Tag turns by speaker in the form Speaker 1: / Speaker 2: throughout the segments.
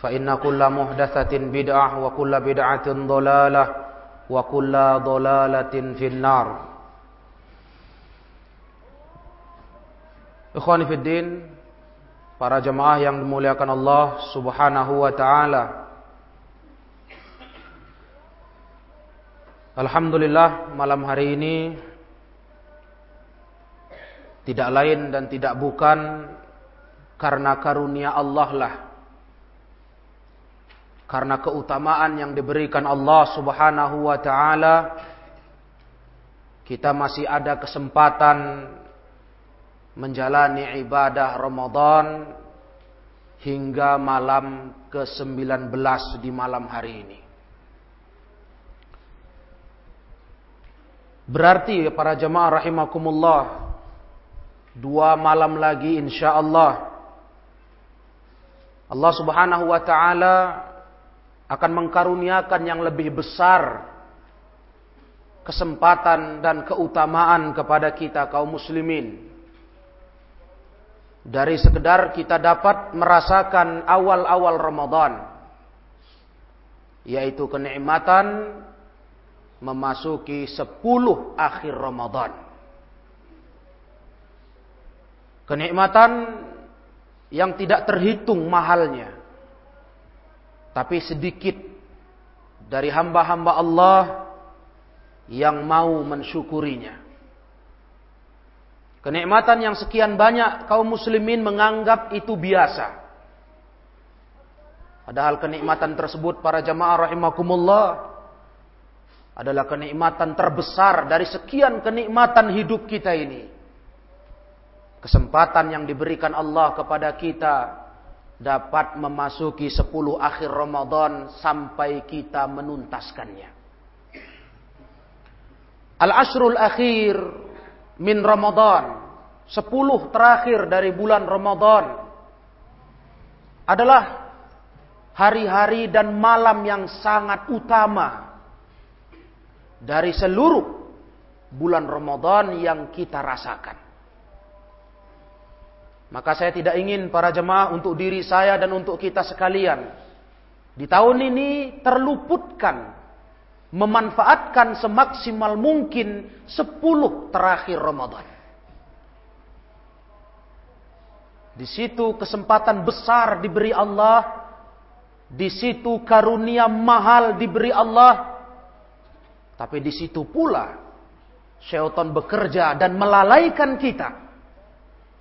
Speaker 1: فإن كل محدثة بدعة وكل بدعة ضلالة وكل ضلالة في النار Ikhwani Fiddin Para jemaah yang dimuliakan Allah Subhanahu wa ta'ala Alhamdulillah malam hari ini Tidak lain dan tidak bukan Karena karunia Allah lah karena keutamaan yang diberikan Allah subhanahu wa ta'ala Kita masih ada kesempatan Menjalani ibadah Ramadan Hingga malam ke-19 di malam hari ini. Berarti para jemaah rahimakumullah Dua malam lagi insya Allah. Allah subhanahu wa ta'ala Akan mengkaruniakan yang lebih besar Kesempatan dan keutamaan kepada kita kaum muslimin Dari sekedar kita dapat merasakan awal-awal Ramadan Yaitu kenikmatan memasuki sepuluh akhir Ramadan. Kenikmatan yang tidak terhitung mahalnya. Tapi sedikit dari hamba-hamba Allah yang mau mensyukurinya. Kenikmatan yang sekian banyak kaum muslimin menganggap itu biasa. Padahal kenikmatan tersebut para jamaah rahimakumullah adalah kenikmatan terbesar dari sekian kenikmatan hidup kita ini. Kesempatan yang diberikan Allah kepada kita dapat memasuki 10 akhir Ramadan sampai kita menuntaskannya. Al-ashrul akhir min Ramadan, 10 terakhir dari bulan Ramadan adalah hari-hari dan malam yang sangat utama dari seluruh bulan Ramadan yang kita rasakan. Maka saya tidak ingin para jemaah untuk diri saya dan untuk kita sekalian. Di tahun ini terluputkan memanfaatkan semaksimal mungkin 10 terakhir Ramadan. Di situ kesempatan besar diberi Allah, di situ karunia mahal diberi Allah, tapi di situ pula syaitan bekerja dan melalaikan kita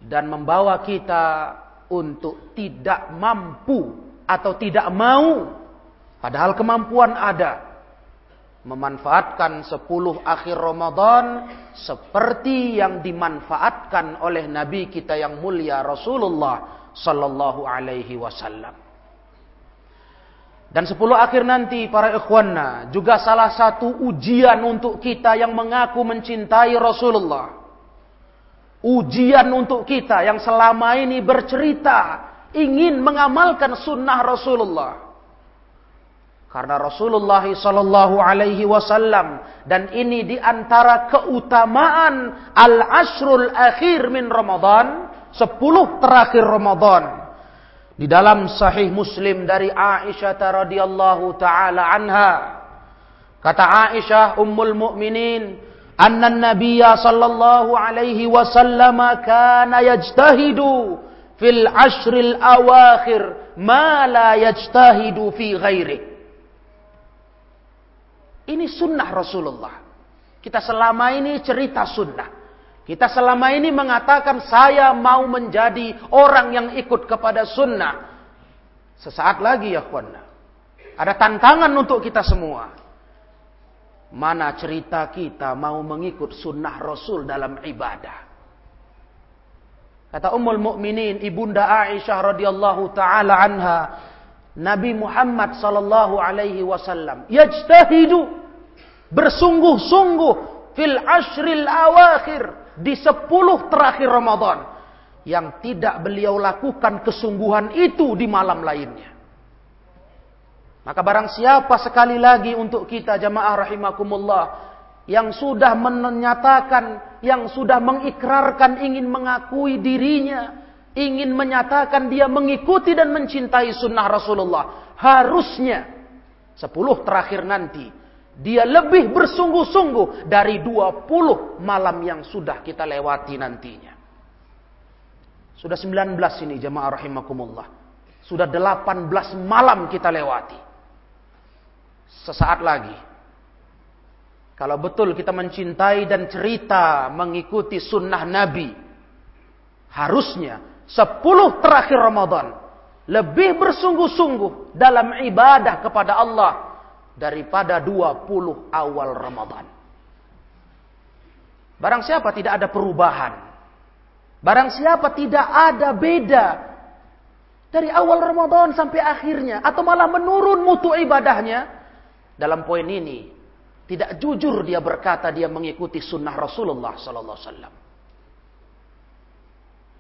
Speaker 1: dan membawa kita untuk tidak mampu atau tidak mau padahal kemampuan ada memanfaatkan 10 akhir Ramadan seperti yang dimanfaatkan oleh nabi kita yang mulia Rasulullah sallallahu alaihi wasallam. Dan sepuluh akhir nanti para ikhwanna juga salah satu ujian untuk kita yang mengaku mencintai Rasulullah. Ujian untuk kita yang selama ini bercerita ingin mengamalkan sunnah Rasulullah. Karena Rasulullah sallallahu alaihi wasallam dan ini di antara keutamaan al-ashrul akhir min Ramadan, 10 terakhir Ramadan. Di dalam sahih Muslim dari Aisyah radhiyallahu taala anha. Kata Aisyah ummul mukminin, anna an-nabiyya sallallahu alaihi wasallam kana yajtahidu fil ashril awakhir ma la yajtahidu fi ghairihi. Ini sunnah Rasulullah. Kita selama ini cerita sunnah. Kita selama ini mengatakan saya mau menjadi orang yang ikut kepada sunnah. Sesaat lagi ya kawan. Ada tantangan untuk kita semua. Mana cerita kita mau mengikut sunnah Rasul dalam ibadah. Kata Ummul Mukminin Ibunda Aisyah radhiyallahu taala anha, Nabi Muhammad sallallahu alaihi wasallam yajtahidu bersungguh-sungguh fil ashril awakhir di sepuluh terakhir Ramadan yang tidak beliau lakukan kesungguhan itu di malam lainnya. Maka barang siapa sekali lagi untuk kita jamaah rahimakumullah yang sudah menyatakan, yang sudah mengikrarkan ingin mengakui dirinya, ingin menyatakan dia mengikuti dan mencintai sunnah Rasulullah, harusnya sepuluh terakhir nanti dia lebih bersungguh-sungguh dari 20 malam yang sudah kita lewati nantinya. Sudah 19 ini jemaah rahimakumullah. Sudah 18 malam kita lewati. Sesaat lagi. Kalau betul kita mencintai dan cerita mengikuti sunnah Nabi. Harusnya 10 terakhir Ramadan. Lebih bersungguh-sungguh dalam ibadah kepada Allah daripada 20 awal Ramadan. Barang siapa tidak ada perubahan. Barang siapa tidak ada beda dari awal Ramadan sampai akhirnya atau malah menurun mutu ibadahnya dalam poin ini tidak jujur dia berkata dia mengikuti sunnah Rasulullah sallallahu alaihi.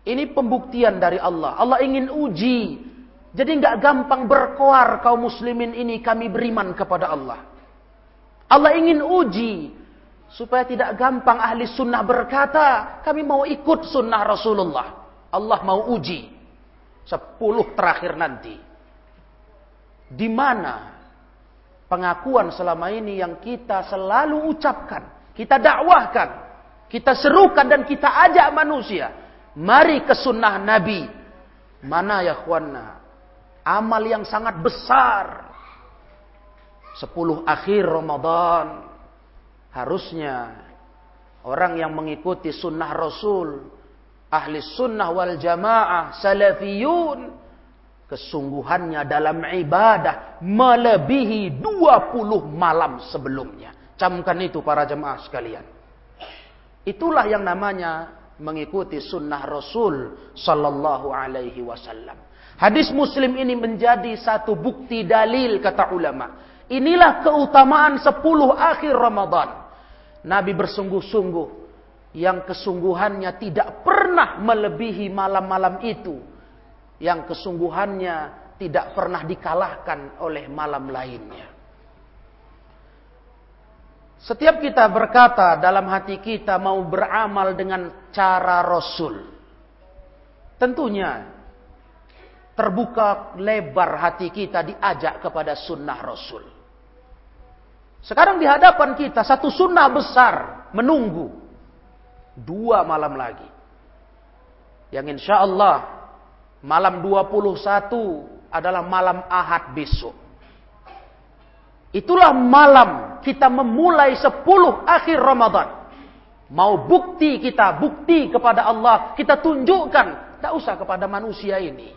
Speaker 1: Ini pembuktian dari Allah. Allah ingin uji jadi nggak gampang berkoar kaum muslimin ini kami beriman kepada Allah. Allah ingin uji supaya tidak gampang ahli sunnah berkata kami mau ikut sunnah Rasulullah. Allah mau uji sepuluh terakhir nanti. Di mana pengakuan selama ini yang kita selalu ucapkan, kita dakwahkan, kita serukan dan kita ajak manusia, mari ke sunnah Nabi. Mana ya khwana? Amal yang sangat besar. Sepuluh akhir Ramadan. Harusnya orang yang mengikuti sunnah Rasul. Ahli sunnah wal jamaah. Salafiyun. Kesungguhannya dalam ibadah melebihi 20 malam sebelumnya. Camkan itu para jemaah sekalian. Itulah yang namanya mengikuti sunnah Rasul sallallahu alaihi wasallam. Hadis Muslim ini menjadi satu bukti dalil kata ulama. Inilah keutamaan sepuluh akhir Ramadan. Nabi bersungguh-sungguh yang kesungguhannya tidak pernah melebihi malam-malam itu. Yang kesungguhannya tidak pernah dikalahkan oleh malam lainnya. Setiap kita berkata dalam hati kita mau beramal dengan cara Rasul. Tentunya terbuka lebar hati kita diajak kepada sunnah Rasul. Sekarang di hadapan kita satu sunnah besar menunggu. Dua malam lagi. Yang insya Allah malam 21 adalah malam ahad besok. Itulah malam kita memulai 10 akhir Ramadan. Mau bukti kita, bukti kepada Allah, kita tunjukkan. Tidak usah kepada manusia ini.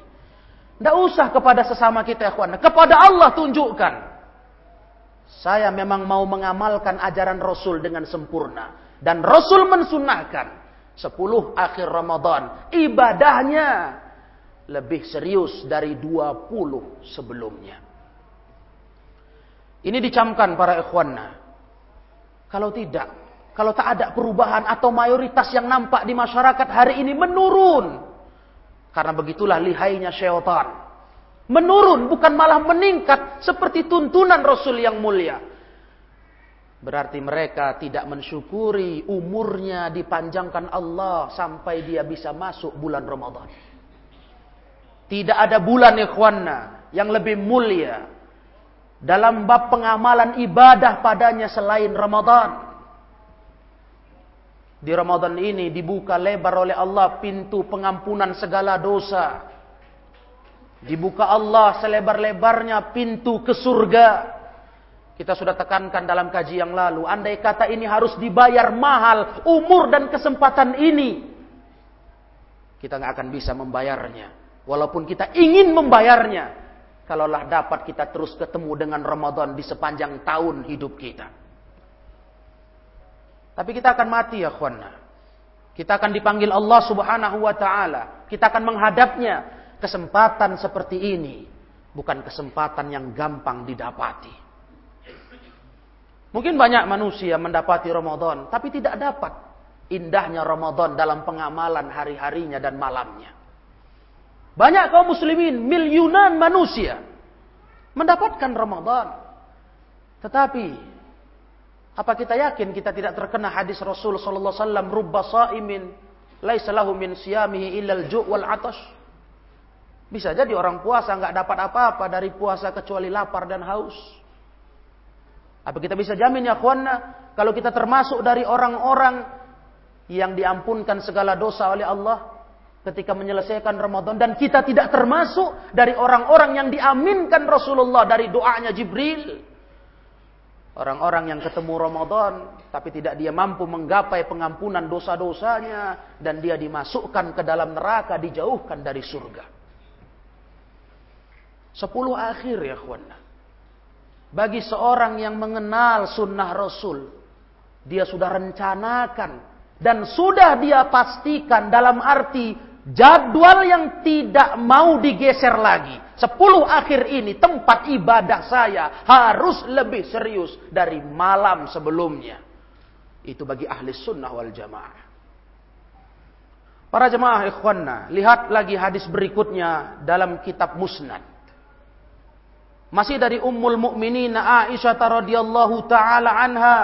Speaker 1: Tidak usah kepada sesama kita ya Kepada Allah tunjukkan. Saya memang mau mengamalkan ajaran Rasul dengan sempurna. Dan Rasul mensunahkan. Sepuluh akhir Ramadan. Ibadahnya lebih serius dari dua puluh sebelumnya. Ini dicamkan para ikhwanna. Kalau tidak, kalau tak ada perubahan atau mayoritas yang nampak di masyarakat hari ini menurun. Karena begitulah lihainya syaitan. Menurun bukan malah meningkat seperti tuntunan Rasul yang mulia. Berarti mereka tidak mensyukuri umurnya dipanjangkan Allah sampai dia bisa masuk bulan Ramadan. Tidak ada bulan ikhwanna yang lebih mulia dalam bab pengamalan ibadah padanya selain Ramadan. Di Ramadan ini dibuka lebar oleh Allah pintu pengampunan segala dosa. Dibuka Allah selebar-lebarnya pintu ke surga. Kita sudah tekankan dalam kaji yang lalu. Andai kata ini harus dibayar mahal. Umur dan kesempatan ini. Kita nggak akan bisa membayarnya. Walaupun kita ingin membayarnya. Kalaulah dapat kita terus ketemu dengan Ramadan di sepanjang tahun hidup kita. Tapi kita akan mati ya khwana. Kita akan dipanggil Allah subhanahu wa ta'ala. Kita akan menghadapnya. Kesempatan seperti ini. Bukan kesempatan yang gampang didapati. Mungkin banyak manusia mendapati Ramadan. Tapi tidak dapat indahnya Ramadan dalam pengamalan hari-harinya dan malamnya. Banyak kaum muslimin, miliunan manusia mendapatkan Ramadan. Tetapi apa kita yakin kita tidak terkena hadis Rasul sallallahu alaihi wasallam rubba saimin laisa lahu min siyamihi illal ju' wal atash. Bisa jadi orang puasa nggak dapat apa-apa dari puasa kecuali lapar dan haus. Apa kita bisa jamin ya kawanna kalau kita termasuk dari orang-orang yang diampunkan segala dosa oleh Allah ketika menyelesaikan Ramadan dan kita tidak termasuk dari orang-orang yang diaminkan Rasulullah dari doanya Jibril. Orang-orang yang ketemu Ramadan tapi tidak dia mampu menggapai pengampunan dosa-dosanya dan dia dimasukkan ke dalam neraka dijauhkan dari surga. Sepuluh akhir ya kawan. Bagi seorang yang mengenal sunnah Rasul, dia sudah rencanakan dan sudah dia pastikan dalam arti Jadwal yang tidak mau digeser lagi. Sepuluh akhir ini tempat ibadah saya harus lebih serius dari malam sebelumnya. Itu bagi ahli sunnah wal jamaah. Para jemaah ikhwanna, lihat lagi hadis berikutnya dalam kitab Musnad. Masih dari Ummul Mukminin Aisyah radhiyallahu taala anha.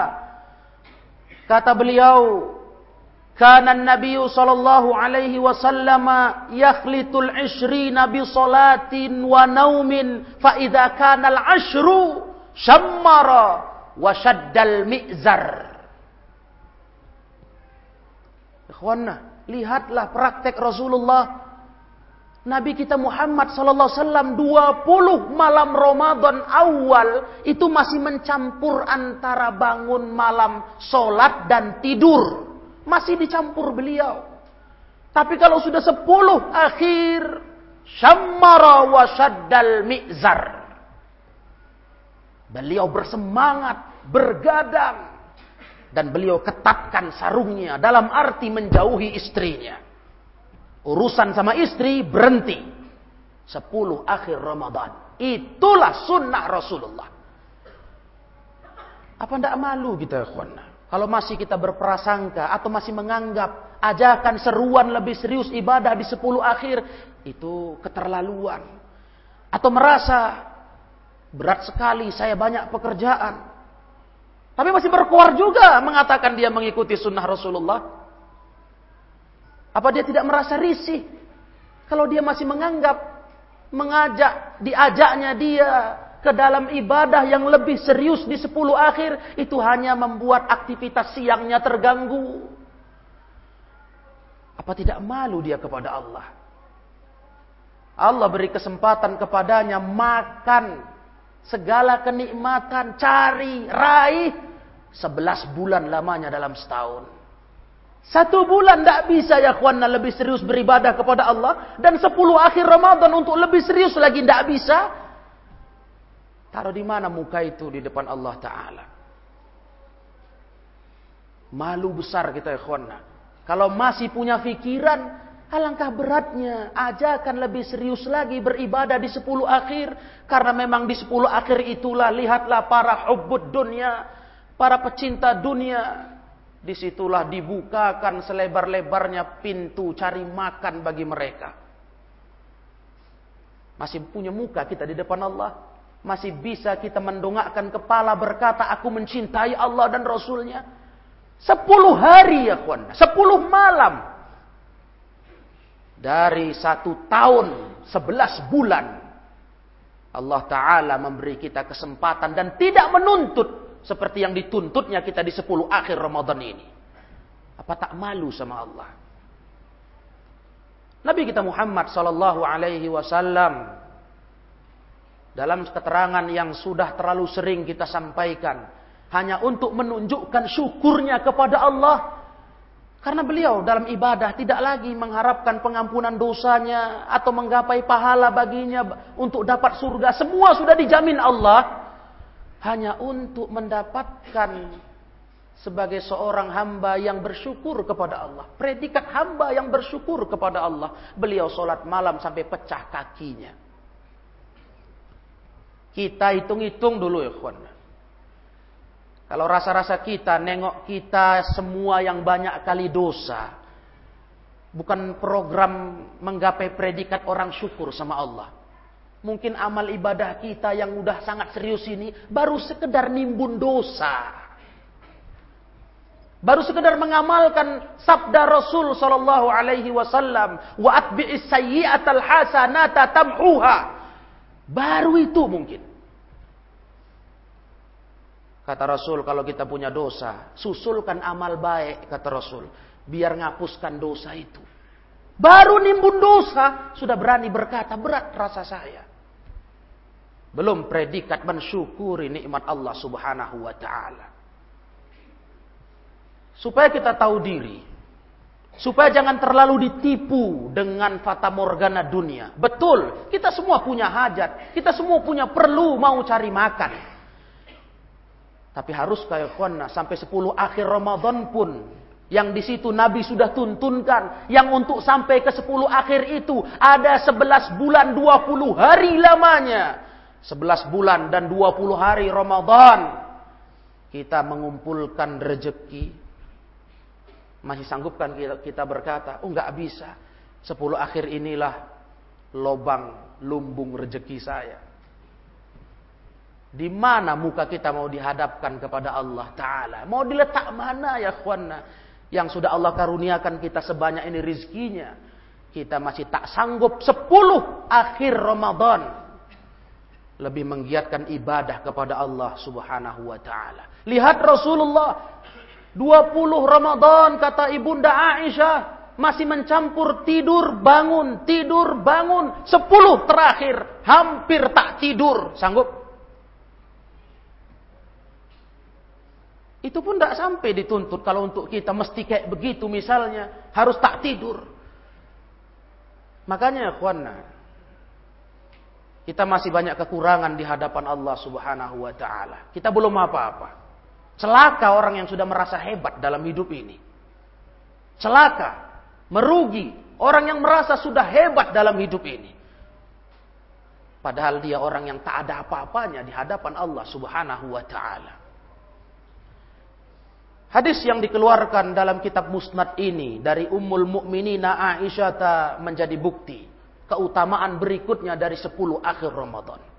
Speaker 1: Kata beliau, Kana Nabi sallallahu alaihi wasallam yakhlitul ishrina bi salatin wa naumin fa idza kana al ashru shammara wa lihatlah praktek Rasulullah Nabi kita Muhammad sallallahu alaihi wasallam 20 malam Ramadan awal itu masih mencampur antara bangun malam salat dan tidur. Masih dicampur beliau. Tapi kalau sudah sepuluh akhir. Syammara wa shaddal mi'zar. Beliau bersemangat, bergadang. Dan beliau ketatkan sarungnya dalam arti menjauhi istrinya. Urusan sama istri berhenti. Sepuluh akhir Ramadan. Itulah sunnah Rasulullah. Apa tidak malu kita, kawan? Kalau masih kita berprasangka atau masih menganggap ajakan seruan lebih serius ibadah di sepuluh akhir, itu keterlaluan. Atau merasa berat sekali saya banyak pekerjaan. Tapi masih berkuar juga mengatakan dia mengikuti sunnah Rasulullah. Apa dia tidak merasa risih? Kalau dia masih menganggap mengajak, diajaknya dia ke dalam ibadah yang lebih serius di sepuluh akhir itu hanya membuat aktivitas siangnya terganggu. Apa tidak malu dia kepada Allah? Allah beri kesempatan kepadanya makan segala kenikmatan, cari, raih sebelas bulan lamanya dalam setahun. Satu bulan tidak bisa ya kawan lebih serius beribadah kepada Allah. Dan sepuluh akhir Ramadan untuk lebih serius lagi tidak bisa. Taruh di mana muka itu di depan Allah Ta'ala? Malu besar kita ikhwanna. Kalau masih punya pikiran, alangkah beratnya. Ajakan lebih serius lagi beribadah di sepuluh akhir. Karena memang di sepuluh akhir itulah, lihatlah para hubbud dunia. Para pecinta dunia. Di situlah dibukakan selebar-lebarnya pintu cari makan bagi mereka. Masih punya muka kita di depan Allah. Masih bisa kita mendongakkan kepala berkata, aku mencintai Allah dan Rasulnya. Sepuluh hari ya kawan. Sepuluh malam. Dari satu tahun, sebelas bulan. Allah Ta'ala memberi kita kesempatan dan tidak menuntut seperti yang dituntutnya kita di sepuluh akhir Ramadan ini. Apa tak malu sama Allah? Nabi kita Muhammad sallallahu alaihi wasallam dalam keterangan yang sudah terlalu sering kita sampaikan hanya untuk menunjukkan syukurnya kepada Allah karena beliau dalam ibadah tidak lagi mengharapkan pengampunan dosanya atau menggapai pahala baginya untuk dapat surga semua sudah dijamin Allah hanya untuk mendapatkan sebagai seorang hamba yang bersyukur kepada Allah. Predikat hamba yang bersyukur kepada Allah. Beliau sholat malam sampai pecah kakinya. Kita hitung-hitung dulu ya kawan. Kalau rasa-rasa kita, nengok kita semua yang banyak kali dosa. Bukan program menggapai predikat orang syukur sama Allah. Mungkin amal ibadah kita yang udah sangat serius ini baru sekedar nimbun dosa. Baru sekedar mengamalkan sabda Rasul sallallahu alaihi wasallam, "Wa atbi'is sayyi'atal hasanata tamhuha." Baru itu mungkin. Kata Rasul, kalau kita punya dosa, susulkan amal baik, kata Rasul, biar ngapuskan dosa itu. Baru nimbun dosa, sudah berani berkata, berat rasa saya. Belum predikat mensyukuri nikmat Allah subhanahu wa ta'ala. Supaya kita tahu diri. Supaya jangan terlalu ditipu dengan fata morgana dunia. Betul, kita semua punya hajat. Kita semua punya perlu mau cari makan. Tapi harus kayak kona sampai 10 akhir Ramadan pun. Yang di situ Nabi sudah tuntunkan. Yang untuk sampai ke 10 akhir itu. Ada 11 bulan 20 hari lamanya. 11 bulan dan 20 hari Ramadan. Kita mengumpulkan rejeki masih sanggupkan kita berkata, oh nggak bisa. Sepuluh akhir inilah lobang lumbung rejeki saya. Di mana muka kita mau dihadapkan kepada Allah Ta'ala? Mau diletak mana ya khwana? Yang sudah Allah karuniakan kita sebanyak ini rizkinya. Kita masih tak sanggup sepuluh akhir Ramadan. Lebih menggiatkan ibadah kepada Allah subhanahu wa ta'ala. Lihat Rasulullah 20 Ramadan kata Ibunda Aisyah masih mencampur tidur bangun, tidur bangun. 10 terakhir hampir tak tidur. Sanggup? Itu pun tidak sampai dituntut kalau untuk kita mesti kayak begitu misalnya harus tak tidur. Makanya kawan, kita masih banyak kekurangan di hadapan Allah Subhanahu wa taala. Kita belum apa-apa. Celaka orang yang sudah merasa hebat dalam hidup ini. Celaka, merugi orang yang merasa sudah hebat dalam hidup ini. Padahal dia orang yang tak ada apa-apanya di hadapan Allah Subhanahu wa taala. Hadis yang dikeluarkan dalam kitab Musnad ini dari Ummul Mukminina Aisyah menjadi bukti keutamaan berikutnya dari 10 akhir Ramadan.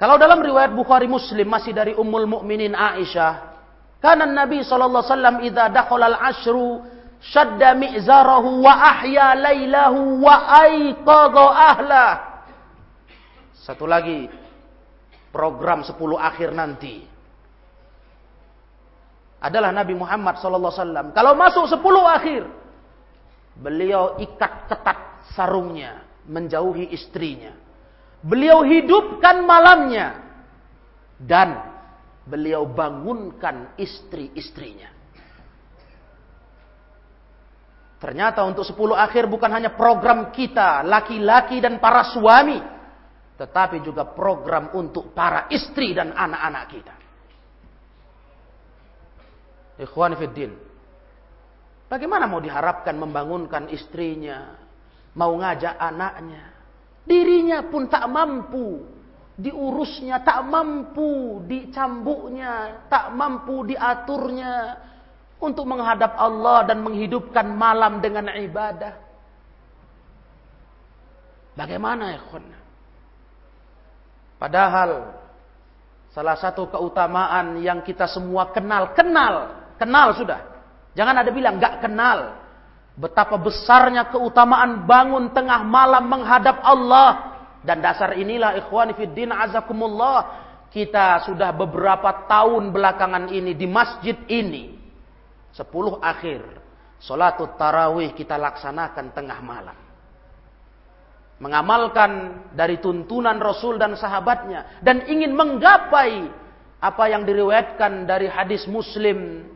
Speaker 1: Kalau dalam riwayat Bukhari Muslim masih dari Ummul Mukminin Aisyah, karena Nabi sallallahu alaihi wasallam idza al-ashru shadda mi'zarahu wa ahya lailahu wa aiqadha ahla. Satu lagi program 10 akhir nanti adalah Nabi Muhammad sallallahu alaihi wasallam. Kalau masuk 10 akhir, beliau ikat ketat sarungnya menjauhi istrinya Beliau hidupkan malamnya. Dan beliau bangunkan istri-istrinya. Ternyata untuk sepuluh akhir bukan hanya program kita, laki-laki dan para suami. Tetapi juga program untuk para istri dan anak-anak kita. Ikhwan Fiddin. Bagaimana mau diharapkan membangunkan istrinya, mau ngajak anaknya, Dirinya pun tak mampu diurusnya, tak mampu dicambuknya, tak mampu diaturnya untuk menghadap Allah dan menghidupkan malam dengan ibadah. Bagaimana ya Padahal salah satu keutamaan yang kita semua kenal, kenal, kenal sudah. Jangan ada bilang nggak kenal. Betapa besarnya keutamaan bangun tengah malam menghadap Allah. Dan dasar inilah ikhwani fiddin azakumullah. Kita sudah beberapa tahun belakangan ini di masjid ini. Sepuluh akhir. Salatul tarawih kita laksanakan tengah malam mengamalkan dari tuntunan Rasul dan sahabatnya dan ingin menggapai apa yang diriwayatkan dari hadis Muslim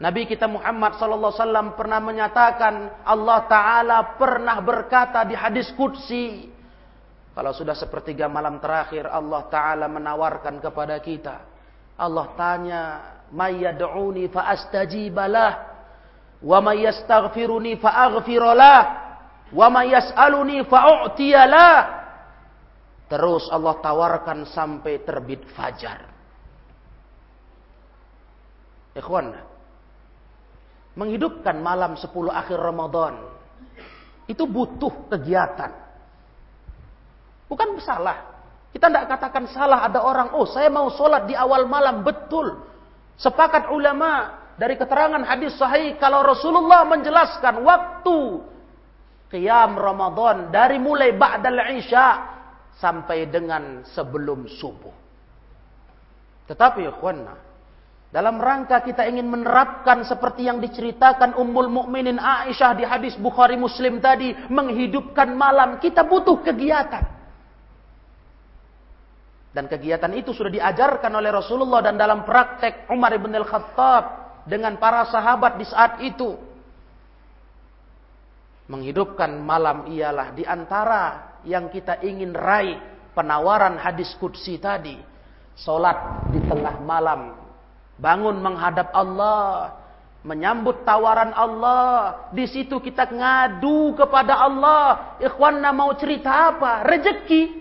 Speaker 1: Nabi kita Muhammad sallallahu alaihi wasallam pernah menyatakan Allah taala pernah berkata di hadis qudsi kalau sudah sepertiga malam terakhir Allah taala menawarkan kepada kita Allah tanya may yad'uni fa astajibalah wa may yastaghfiruni fa aghfiralah Wa may yas'aluni fa'u'tiyalah. Terus Allah tawarkan sampai terbit fajar. Ikhwan, menghidupkan malam 10 akhir Ramadan itu butuh kegiatan. Bukan salah. Kita tidak katakan salah ada orang, oh saya mau sholat di awal malam. Betul. Sepakat ulama dari keterangan hadis sahih kalau Rasulullah menjelaskan waktu qiyam Ramadan dari mulai ba'dal isya sampai dengan sebelum subuh. Tetapi ikhwanna, dalam rangka kita ingin menerapkan seperti yang diceritakan Ummul Mukminin Aisyah di hadis Bukhari Muslim tadi, menghidupkan malam, kita butuh kegiatan. Dan kegiatan itu sudah diajarkan oleh Rasulullah dan dalam praktek Umar ibn al-Khattab dengan para sahabat di saat itu. Menghidupkan malam ialah di antara yang kita ingin raih penawaran hadis kudsi tadi. Solat di tengah malam. Bangun menghadap Allah. Menyambut tawaran Allah. Di situ kita ngadu kepada Allah. Ikhwanna mau cerita apa? Rezeki.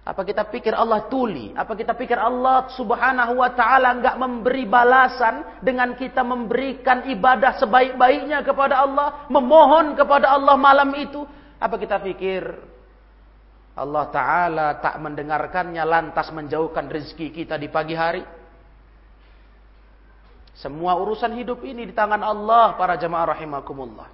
Speaker 1: Apa kita pikir Allah tuli? Apa kita pikir Allah subhanahu wa ta'ala enggak memberi balasan dengan kita memberikan ibadah sebaik-baiknya kepada Allah? Memohon kepada Allah malam itu? Apa kita pikir Allah ta'ala tak mendengarkannya lantas menjauhkan rezeki kita di pagi hari? Semua urusan hidup ini di tangan Allah para jemaah rahimakumullah.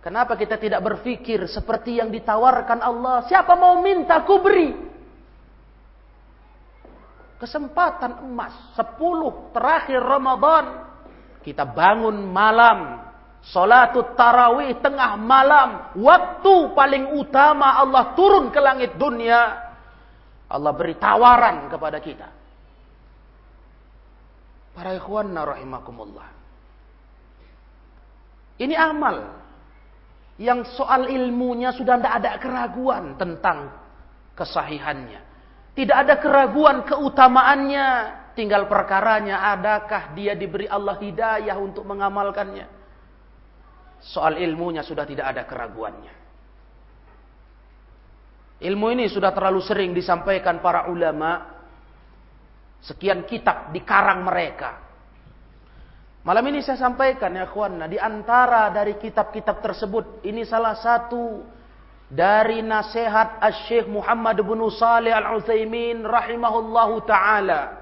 Speaker 1: Kenapa kita tidak berpikir seperti yang ditawarkan Allah? Siapa mau minta ku beri? Kesempatan emas. Sepuluh terakhir Ramadan. Kita bangun malam. Salatul tarawih tengah malam. Waktu paling utama Allah turun ke langit dunia. Allah beri tawaran kepada kita. Para ikhwanna rahimakumullah. Ini amal yang soal ilmunya sudah tidak ada keraguan tentang kesahihannya. Tidak ada keraguan keutamaannya. Tinggal perkaranya adakah dia diberi Allah hidayah untuk mengamalkannya. Soal ilmunya sudah tidak ada keraguannya. Ilmu ini sudah terlalu sering disampaikan para ulama. Sekian kitab dikarang mereka. Malam ini saya sampaikan ya kawan, di antara dari kitab-kitab tersebut ini salah satu dari nasihat Asy-Syaikh Muhammad bin Shalih Al-Utsaimin rahimahullahu taala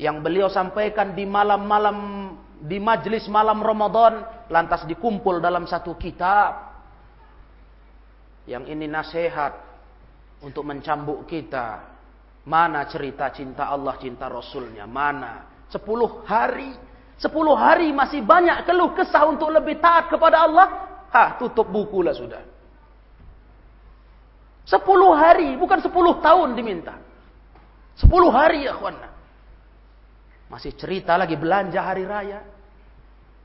Speaker 1: yang beliau sampaikan di malam-malam di majlis malam Ramadan lantas dikumpul dalam satu kitab yang ini nasihat untuk mencambuk kita mana cerita cinta Allah cinta Rasulnya mana sepuluh hari Sepuluh hari masih banyak keluh kesah untuk lebih taat kepada Allah. Ha, tutup buku lah sudah. Sepuluh hari, bukan sepuluh tahun diminta. Sepuluh hari ya kawan. Masih cerita lagi belanja hari raya.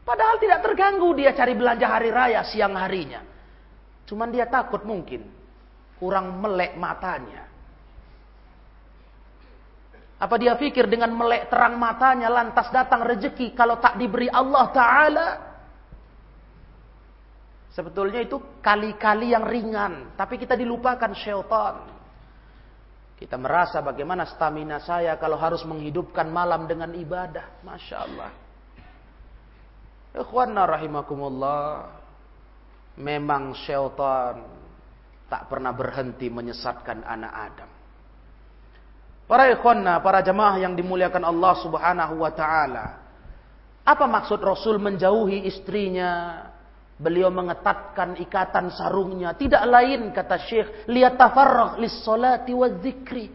Speaker 1: Padahal tidak terganggu dia cari belanja hari raya siang harinya. Cuman dia takut mungkin. Kurang melek matanya. Apa dia pikir dengan melek terang matanya lantas datang rezeki kalau tak diberi Allah Ta'ala? Sebetulnya itu kali-kali yang ringan. Tapi kita dilupakan syaitan. Kita merasa bagaimana stamina saya kalau harus menghidupkan malam dengan ibadah. Masya Allah. Ikhwanna rahimakumullah. Memang syaitan tak pernah berhenti menyesatkan anak Adam. Para ikhwanna, para jemaah yang dimuliakan Allah Subhanahu wa taala. Apa maksud Rasul menjauhi istrinya? Beliau mengetatkan ikatan sarungnya. Tidak lain kata Syekh, liyatafarragh lis-salati waz-zikri.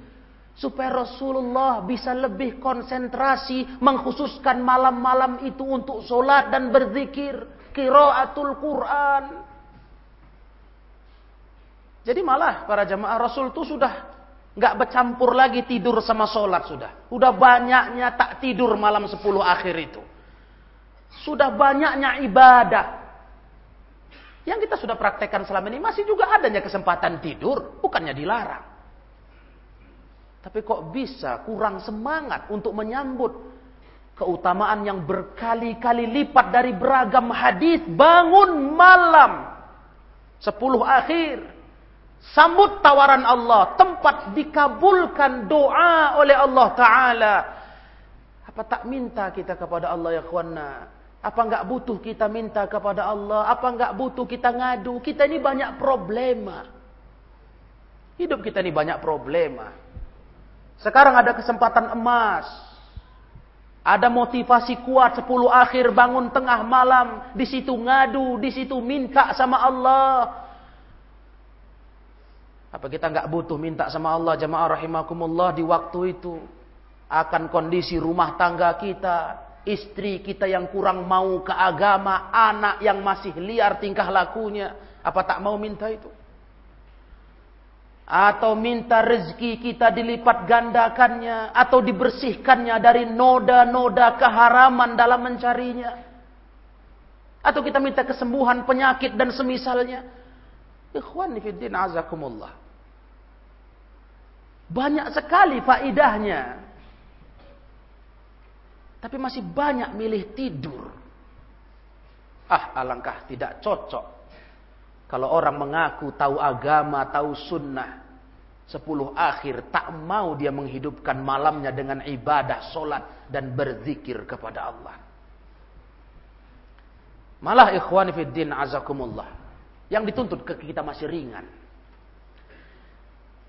Speaker 1: Supaya Rasulullah bisa lebih konsentrasi mengkhususkan malam-malam itu untuk solat dan berzikir. Kiraatul Quran. Jadi malah para jamaah Rasul itu sudah nggak bercampur lagi tidur sama sholat sudah. Sudah banyaknya tak tidur malam sepuluh akhir itu. Sudah banyaknya ibadah. Yang kita sudah praktekkan selama ini masih juga adanya kesempatan tidur, bukannya dilarang. Tapi kok bisa kurang semangat untuk menyambut keutamaan yang berkali-kali lipat dari beragam hadis bangun malam sepuluh akhir Sambut tawaran Allah, tempat dikabulkan doa oleh Allah Ta'ala. Apa tak minta kita kepada Allah ya kawanna? Apa enggak butuh kita minta kepada Allah? Apa enggak butuh kita ngadu? Kita ini banyak problema. Hidup kita ini banyak problema. Sekarang ada kesempatan emas. Ada motivasi kuat sepuluh akhir bangun tengah malam. Di situ ngadu, di situ minta sama Allah. Apa kita nggak butuh minta sama Allah jamaah rahimakumullah di waktu itu akan kondisi rumah tangga kita, istri kita yang kurang mau ke agama, anak yang masih liar tingkah lakunya, apa tak mau minta itu? Atau minta rezeki kita dilipat gandakannya atau dibersihkannya dari noda-noda keharaman dalam mencarinya. Atau kita minta kesembuhan penyakit dan semisalnya. Ikhwan fiddin azakumullah. Banyak sekali faidahnya. Tapi masih banyak milih tidur. Ah, alangkah tidak cocok. Kalau orang mengaku tahu agama, tahu sunnah. Sepuluh akhir tak mau dia menghidupkan malamnya dengan ibadah, solat, dan berzikir kepada Allah. Malah ikhwan fiddin azakumullah. Yang dituntut ke kita masih ringan.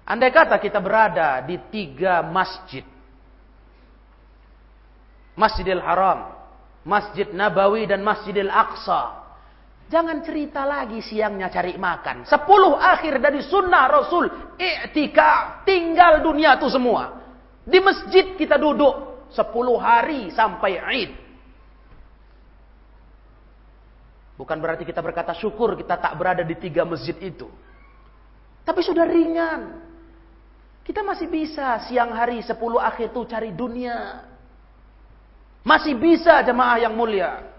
Speaker 1: Andai kata kita berada di tiga masjid. Masjidil Haram, Masjid Nabawi dan Masjidil Aqsa. Jangan cerita lagi siangnya cari makan. Sepuluh akhir dari sunnah Rasul. I'tika. Tinggal dunia itu semua. Di masjid kita duduk. Sepuluh hari sampai Id. Bukan berarti kita berkata syukur kita tak berada di tiga masjid itu. Tapi sudah ringan. Kita masih bisa siang hari sepuluh akhir itu cari dunia. Masih bisa jemaah yang mulia.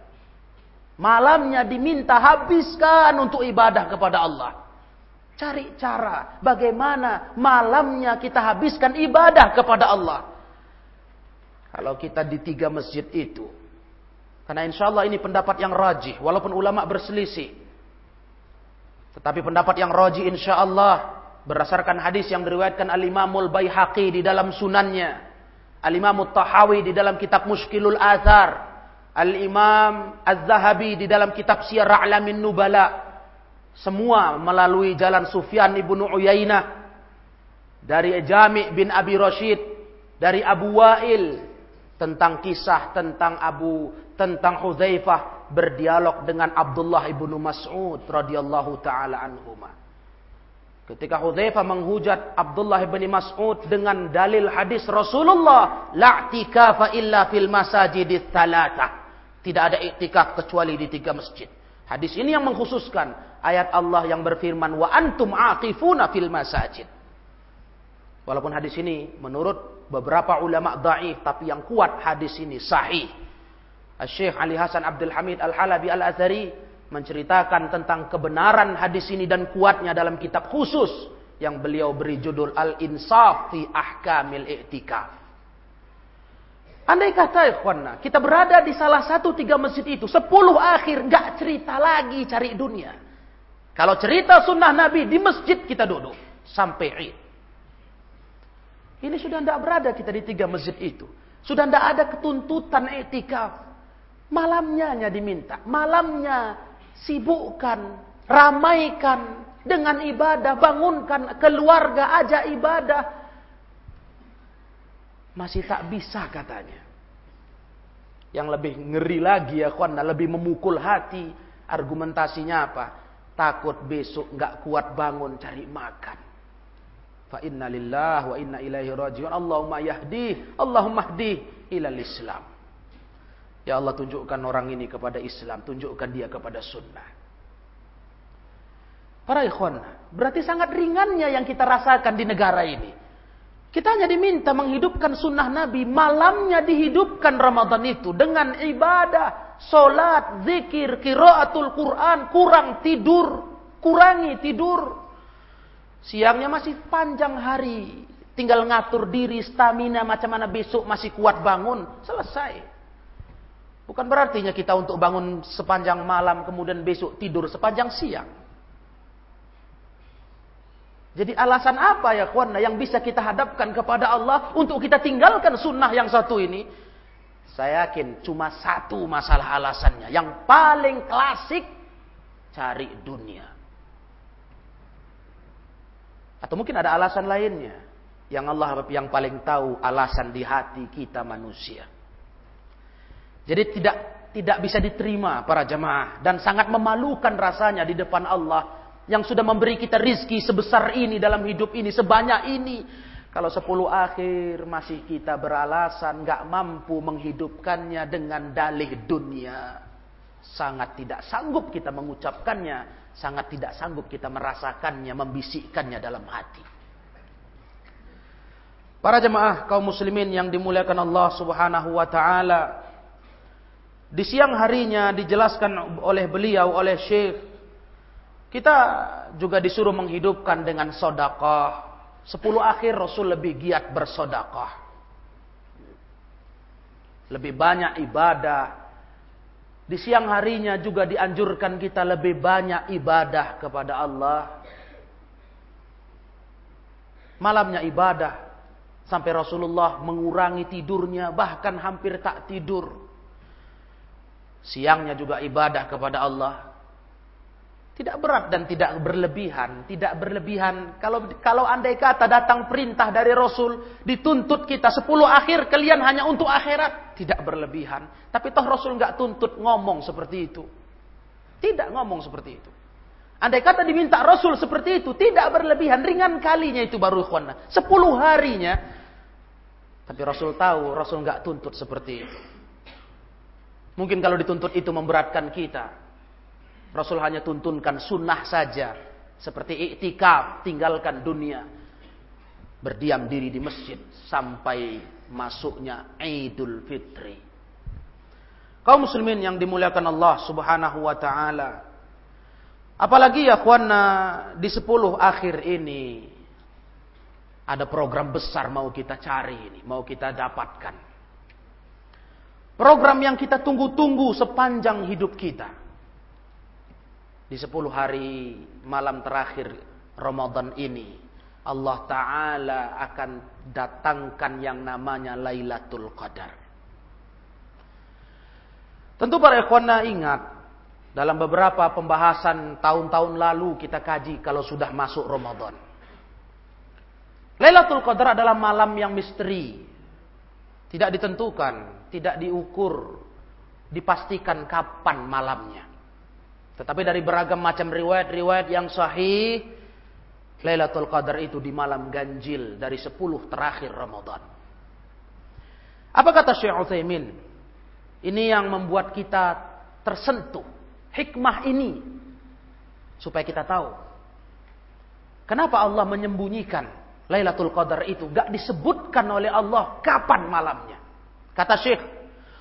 Speaker 1: Malamnya diminta habiskan untuk ibadah kepada Allah. Cari cara bagaimana malamnya kita habiskan ibadah kepada Allah. Kalau kita di tiga masjid itu. Karena insya Allah ini pendapat yang rajih. Walaupun ulama berselisih. Tetapi pendapat yang rajih insya Allah berdasarkan hadis yang diriwayatkan Al-Imamul di dalam sunannya, Al-Imamut Tahawi di dalam kitab Mushkilul Athar, Al-Imam Az-Zahabi di dalam kitab Syiar A'lamin Nubala. Semua melalui jalan Sufyan ibnu Uyainah dari Jami' bin Abi Rashid, dari Abu Wa'il tentang kisah tentang Abu tentang Hudzaifah berdialog dengan Abdullah ibnu Mas'ud radhiyallahu taala anhumah. Ketika Hudzaifah menghujat Abdullah bin Mas'ud dengan dalil hadis Rasulullah, la illa fil masajidit thalatha. Tidak ada iktikaf kecuali di tiga masjid. Hadis ini yang mengkhususkan ayat Allah yang berfirman wa antum aqifuna fil masajid. Walaupun hadis ini menurut beberapa ulama dhaif tapi yang kuat hadis ini sahih. Syekh Ali Hasan Abdul Hamid Al-Halabi Al-Azhari menceritakan tentang kebenaran hadis ini dan kuatnya dalam kitab khusus yang beliau beri judul Al-Insaf fi Ahkamil I'tikaf. Andai kata ikhwanna, kita berada di salah satu tiga masjid itu, sepuluh akhir nggak cerita lagi cari dunia. Kalau cerita sunnah Nabi di masjid kita duduk sampai Id. Ini sudah tidak berada kita di tiga masjid itu. Sudah tidak ada ketuntutan etikaf. Malamnya hanya diminta. Malamnya sibukkan ramaikan dengan ibadah, bangunkan keluarga, ajak ibadah. Masih tak bisa katanya. Yang lebih ngeri lagi ya kawan, lebih memukul hati. Argumentasinya apa? Takut besok nggak kuat bangun cari makan. Fa inna lillah wa inna ilaihi rajiun. Allahumma yahdi, Allahumma hdi ilal Islam. Ya Allah tunjukkan orang ini kepada Islam, tunjukkan dia kepada sunnah. Para ikhwan, berarti sangat ringannya yang kita rasakan di negara ini. Kita hanya diminta menghidupkan sunnah Nabi. Malamnya dihidupkan Ramadan itu dengan ibadah, solat, zikir, kiraatul Quran, kurang tidur, kurangi tidur. Siangnya masih panjang hari, tinggal ngatur diri, stamina macam mana besok masih kuat bangun, selesai. Bukan berartinya kita untuk bangun sepanjang malam kemudian besok tidur sepanjang siang. Jadi alasan apa ya kawan yang bisa kita hadapkan kepada Allah untuk kita tinggalkan sunnah yang satu ini? Saya yakin cuma satu masalah alasannya. Yang paling klasik, cari dunia. Atau mungkin ada alasan lainnya. Yang Allah yang paling tahu alasan di hati kita manusia. Jadi tidak tidak bisa diterima para jemaah. Dan sangat memalukan rasanya di depan Allah yang sudah memberi kita rizki sebesar ini dalam hidup ini, sebanyak ini. Kalau sepuluh akhir masih kita beralasan nggak mampu menghidupkannya dengan dalih dunia. Sangat tidak sanggup kita mengucapkannya. Sangat tidak sanggup kita merasakannya, membisikkannya dalam hati. Para jemaah kaum muslimin yang dimuliakan Allah subhanahu wa ta'ala. Di siang harinya dijelaskan oleh beliau, oleh Syekh kita juga disuruh menghidupkan dengan sodakoh. Sepuluh akhir Rasul lebih giat bersodakoh. Lebih banyak ibadah. Di siang harinya juga dianjurkan kita lebih banyak ibadah kepada Allah. Malamnya ibadah. Sampai Rasulullah mengurangi tidurnya. Bahkan hampir tak tidur. Siangnya juga ibadah kepada Allah. Tidak berat dan tidak berlebihan, tidak berlebihan. Kalau kalau andai kata datang perintah dari Rasul, dituntut kita sepuluh akhir kalian hanya untuk akhirat, tidak berlebihan. Tapi toh Rasul nggak tuntut ngomong seperti itu. Tidak ngomong seperti itu. Andai kata diminta Rasul seperti itu, tidak berlebihan, ringan kalinya itu baru ikhwan. Sepuluh harinya. Tapi Rasul tahu, Rasul nggak tuntut seperti itu. Mungkin kalau dituntut itu memberatkan kita. Rasul hanya tuntunkan sunnah saja. Seperti iktikaf, tinggalkan dunia. Berdiam diri di masjid sampai masuknya Idul Fitri. Kaum muslimin yang dimuliakan Allah subhanahu wa ta'ala. Apalagi ya kuana di sepuluh akhir ini. Ada program besar mau kita cari ini. Mau kita dapatkan. Program yang kita tunggu-tunggu sepanjang hidup kita di 10 hari malam terakhir Ramadan ini Allah Ta'ala akan datangkan yang namanya Lailatul Qadar. Tentu para ikhwana ingat dalam beberapa pembahasan tahun-tahun lalu kita kaji kalau sudah masuk Ramadan. Lailatul Qadar adalah malam yang misteri. Tidak ditentukan, tidak diukur, dipastikan kapan malamnya. Tetapi dari beragam macam riwayat-riwayat yang sahih, Lailatul Qadar itu di malam ganjil dari 10 terakhir Ramadan. Apa kata Syekh Utsaimin? Ini yang membuat kita tersentuh. Hikmah ini supaya kita tahu kenapa Allah menyembunyikan Lailatul Qadar itu gak disebutkan oleh Allah kapan malamnya. Kata Syekh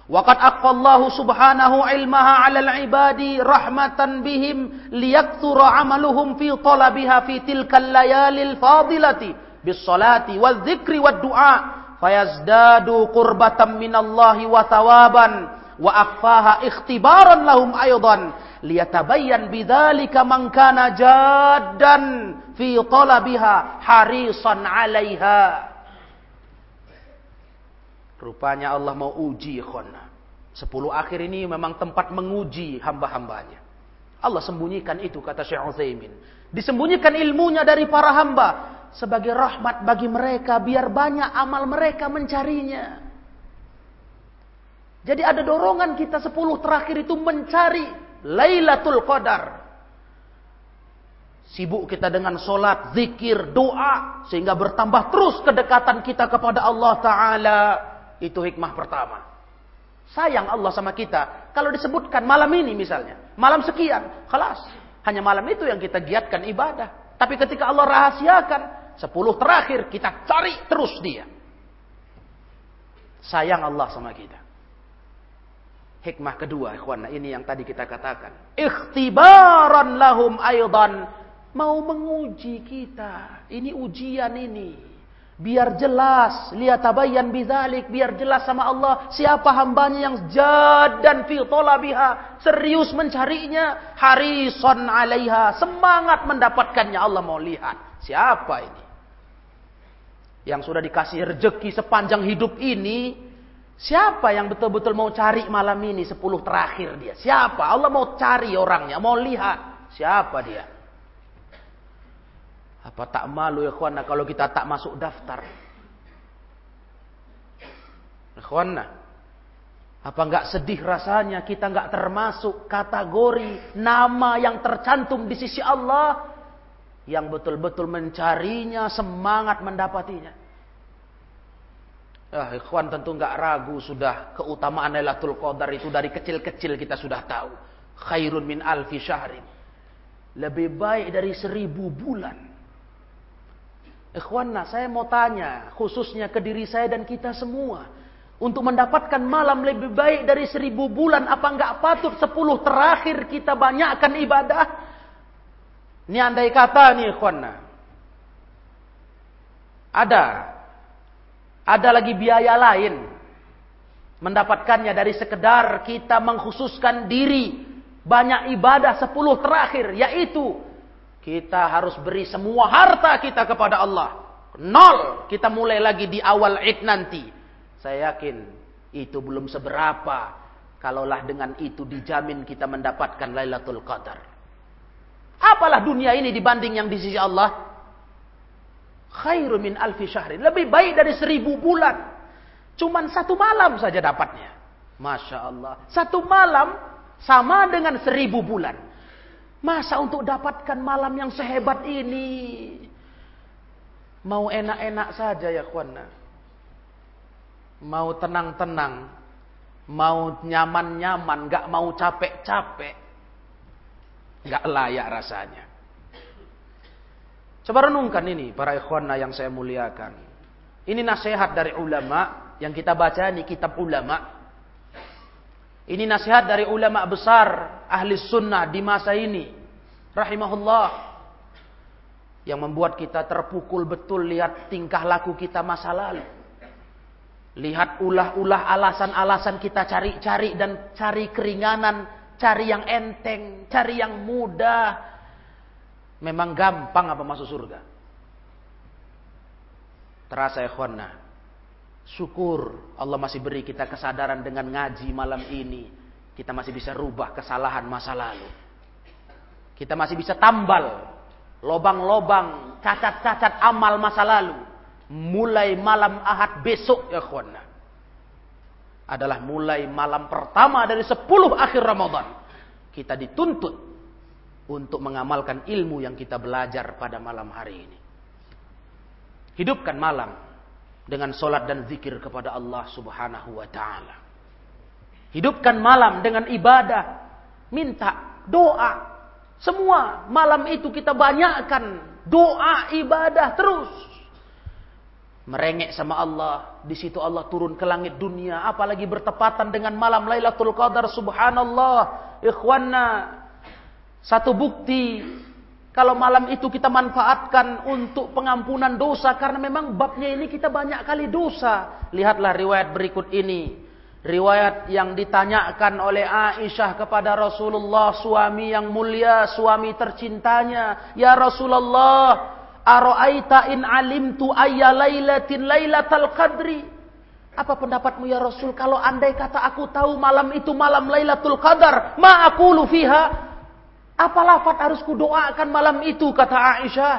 Speaker 1: Waqad aqallahu subhanahu ilmaha 'alal ibadi rahmatan bihim liyakthura 'amaluhum fi talabiha fi tilkal layalil fadilati bis salati wal dzikri wad du'a fayazdadu qurbatan minallahi wa thawaban wa akhfaha ikhtibaran lahum aydan liyatabayyan bidzalika man kana jaddan fi talabiha harisan 'alaiha Rupanya Allah mau uji ikhwan. Sepuluh akhir ini memang tempat menguji hamba-hambanya. Allah sembunyikan itu kata Syekh Utsaimin. Disembunyikan ilmunya dari para hamba sebagai rahmat bagi mereka biar banyak amal mereka mencarinya. Jadi ada dorongan kita sepuluh terakhir itu mencari Lailatul Qadar. Sibuk kita dengan solat, zikir, doa. Sehingga bertambah terus kedekatan kita kepada Allah Ta'ala. Itu hikmah pertama. Sayang Allah sama kita. Kalau disebutkan malam ini misalnya. Malam sekian. Kelas. Hanya malam itu yang kita giatkan ibadah. Tapi ketika Allah rahasiakan. Sepuluh terakhir kita cari terus dia. Sayang Allah sama kita. Hikmah kedua, ikhwan, ini yang tadi kita katakan. Ikhtibaran lahum aydan mau menguji kita. Ini ujian ini. Biar jelas, lihat tabayyan bidzalik, biar jelas sama Allah siapa hambanya yang jad dan fi talabiha, serius mencarinya, harison 'alaiha, semangat mendapatkannya. Allah mau lihat siapa ini. Yang sudah dikasih rezeki sepanjang hidup ini, siapa yang betul-betul mau cari malam ini sepuluh terakhir dia? Siapa? Allah mau cari orangnya, mau lihat siapa dia. Apa tak malu ya kawan kalau kita tak masuk daftar? Ikhwana, apa enggak sedih rasanya kita enggak termasuk kategori nama yang tercantum di sisi Allah yang betul-betul mencarinya, semangat mendapatinya. Ah, ikhwan tentu enggak ragu sudah keutamaan Lailatul Qadar itu dari kecil-kecil kita sudah tahu. Khairun min alfi syahrin. Lebih baik dari seribu bulan. Ikhwanna, saya mau tanya khususnya ke diri saya dan kita semua. Untuk mendapatkan malam lebih baik dari seribu bulan, apa enggak patut sepuluh terakhir kita banyakkan ibadah? Ini andai kata nih ikhwanna. Ada. Ada lagi biaya lain. Mendapatkannya dari sekedar kita mengkhususkan diri. Banyak ibadah sepuluh terakhir. Yaitu kita harus beri semua harta kita kepada Allah. Nol. Kita mulai lagi di awal id nanti. Saya yakin itu belum seberapa. Kalaulah dengan itu dijamin kita mendapatkan Lailatul Qadar. Apalah dunia ini dibanding yang di sisi Allah? Khairu min alfi syahrin. Lebih baik dari seribu bulan. Cuman satu malam saja dapatnya. Masya Allah. Satu malam sama dengan seribu bulan. Masa untuk dapatkan malam yang sehebat ini? Mau enak-enak saja ya kawan. Mau tenang-tenang. Mau nyaman-nyaman. Gak mau capek-capek. Gak layak rasanya. Coba renungkan ini para ikhwana yang saya muliakan. Ini nasihat dari ulama yang kita baca ini kitab ulama ini nasihat dari ulama besar ahli sunnah di masa ini. Rahimahullah. Yang membuat kita terpukul betul lihat tingkah laku kita masa lalu. Lihat ulah-ulah alasan-alasan kita cari-cari dan cari keringanan, cari yang enteng, cari yang mudah. Memang gampang apa masuk surga? Terasa ya Syukur Allah masih beri kita kesadaran dengan ngaji malam ini. Kita masih bisa rubah kesalahan masa lalu. Kita masih bisa tambal lobang-lobang, cacat-cacat amal masa lalu. Mulai malam ahad besok ya kawan. Adalah mulai malam pertama dari sepuluh akhir Ramadan. Kita dituntut untuk mengamalkan ilmu yang kita belajar pada malam hari ini. Hidupkan malam dengan solat dan zikir kepada Allah Subhanahu wa taala. Hidupkan malam dengan ibadah, minta doa. Semua malam itu kita banyakkan doa ibadah terus. Merengek sama Allah, di situ Allah turun ke langit dunia, apalagi bertepatan dengan malam Lailatul Qadar subhanallah. Ikhwanna, satu bukti kalau malam itu kita manfaatkan untuk pengampunan dosa karena memang babnya ini kita banyak kali dosa. Lihatlah riwayat berikut ini. Riwayat yang ditanyakan oleh Aisyah kepada Rasulullah suami yang mulia, suami tercintanya. Ya Rasulullah, ara'aita in alimtu ayya lailatin lailatal qadri? Apa pendapatmu ya Rasul kalau andai kata aku tahu malam itu malam Lailatul Qadar, ma aqulu fiha? Apa lafat harus kudoakan malam itu kata Aisyah.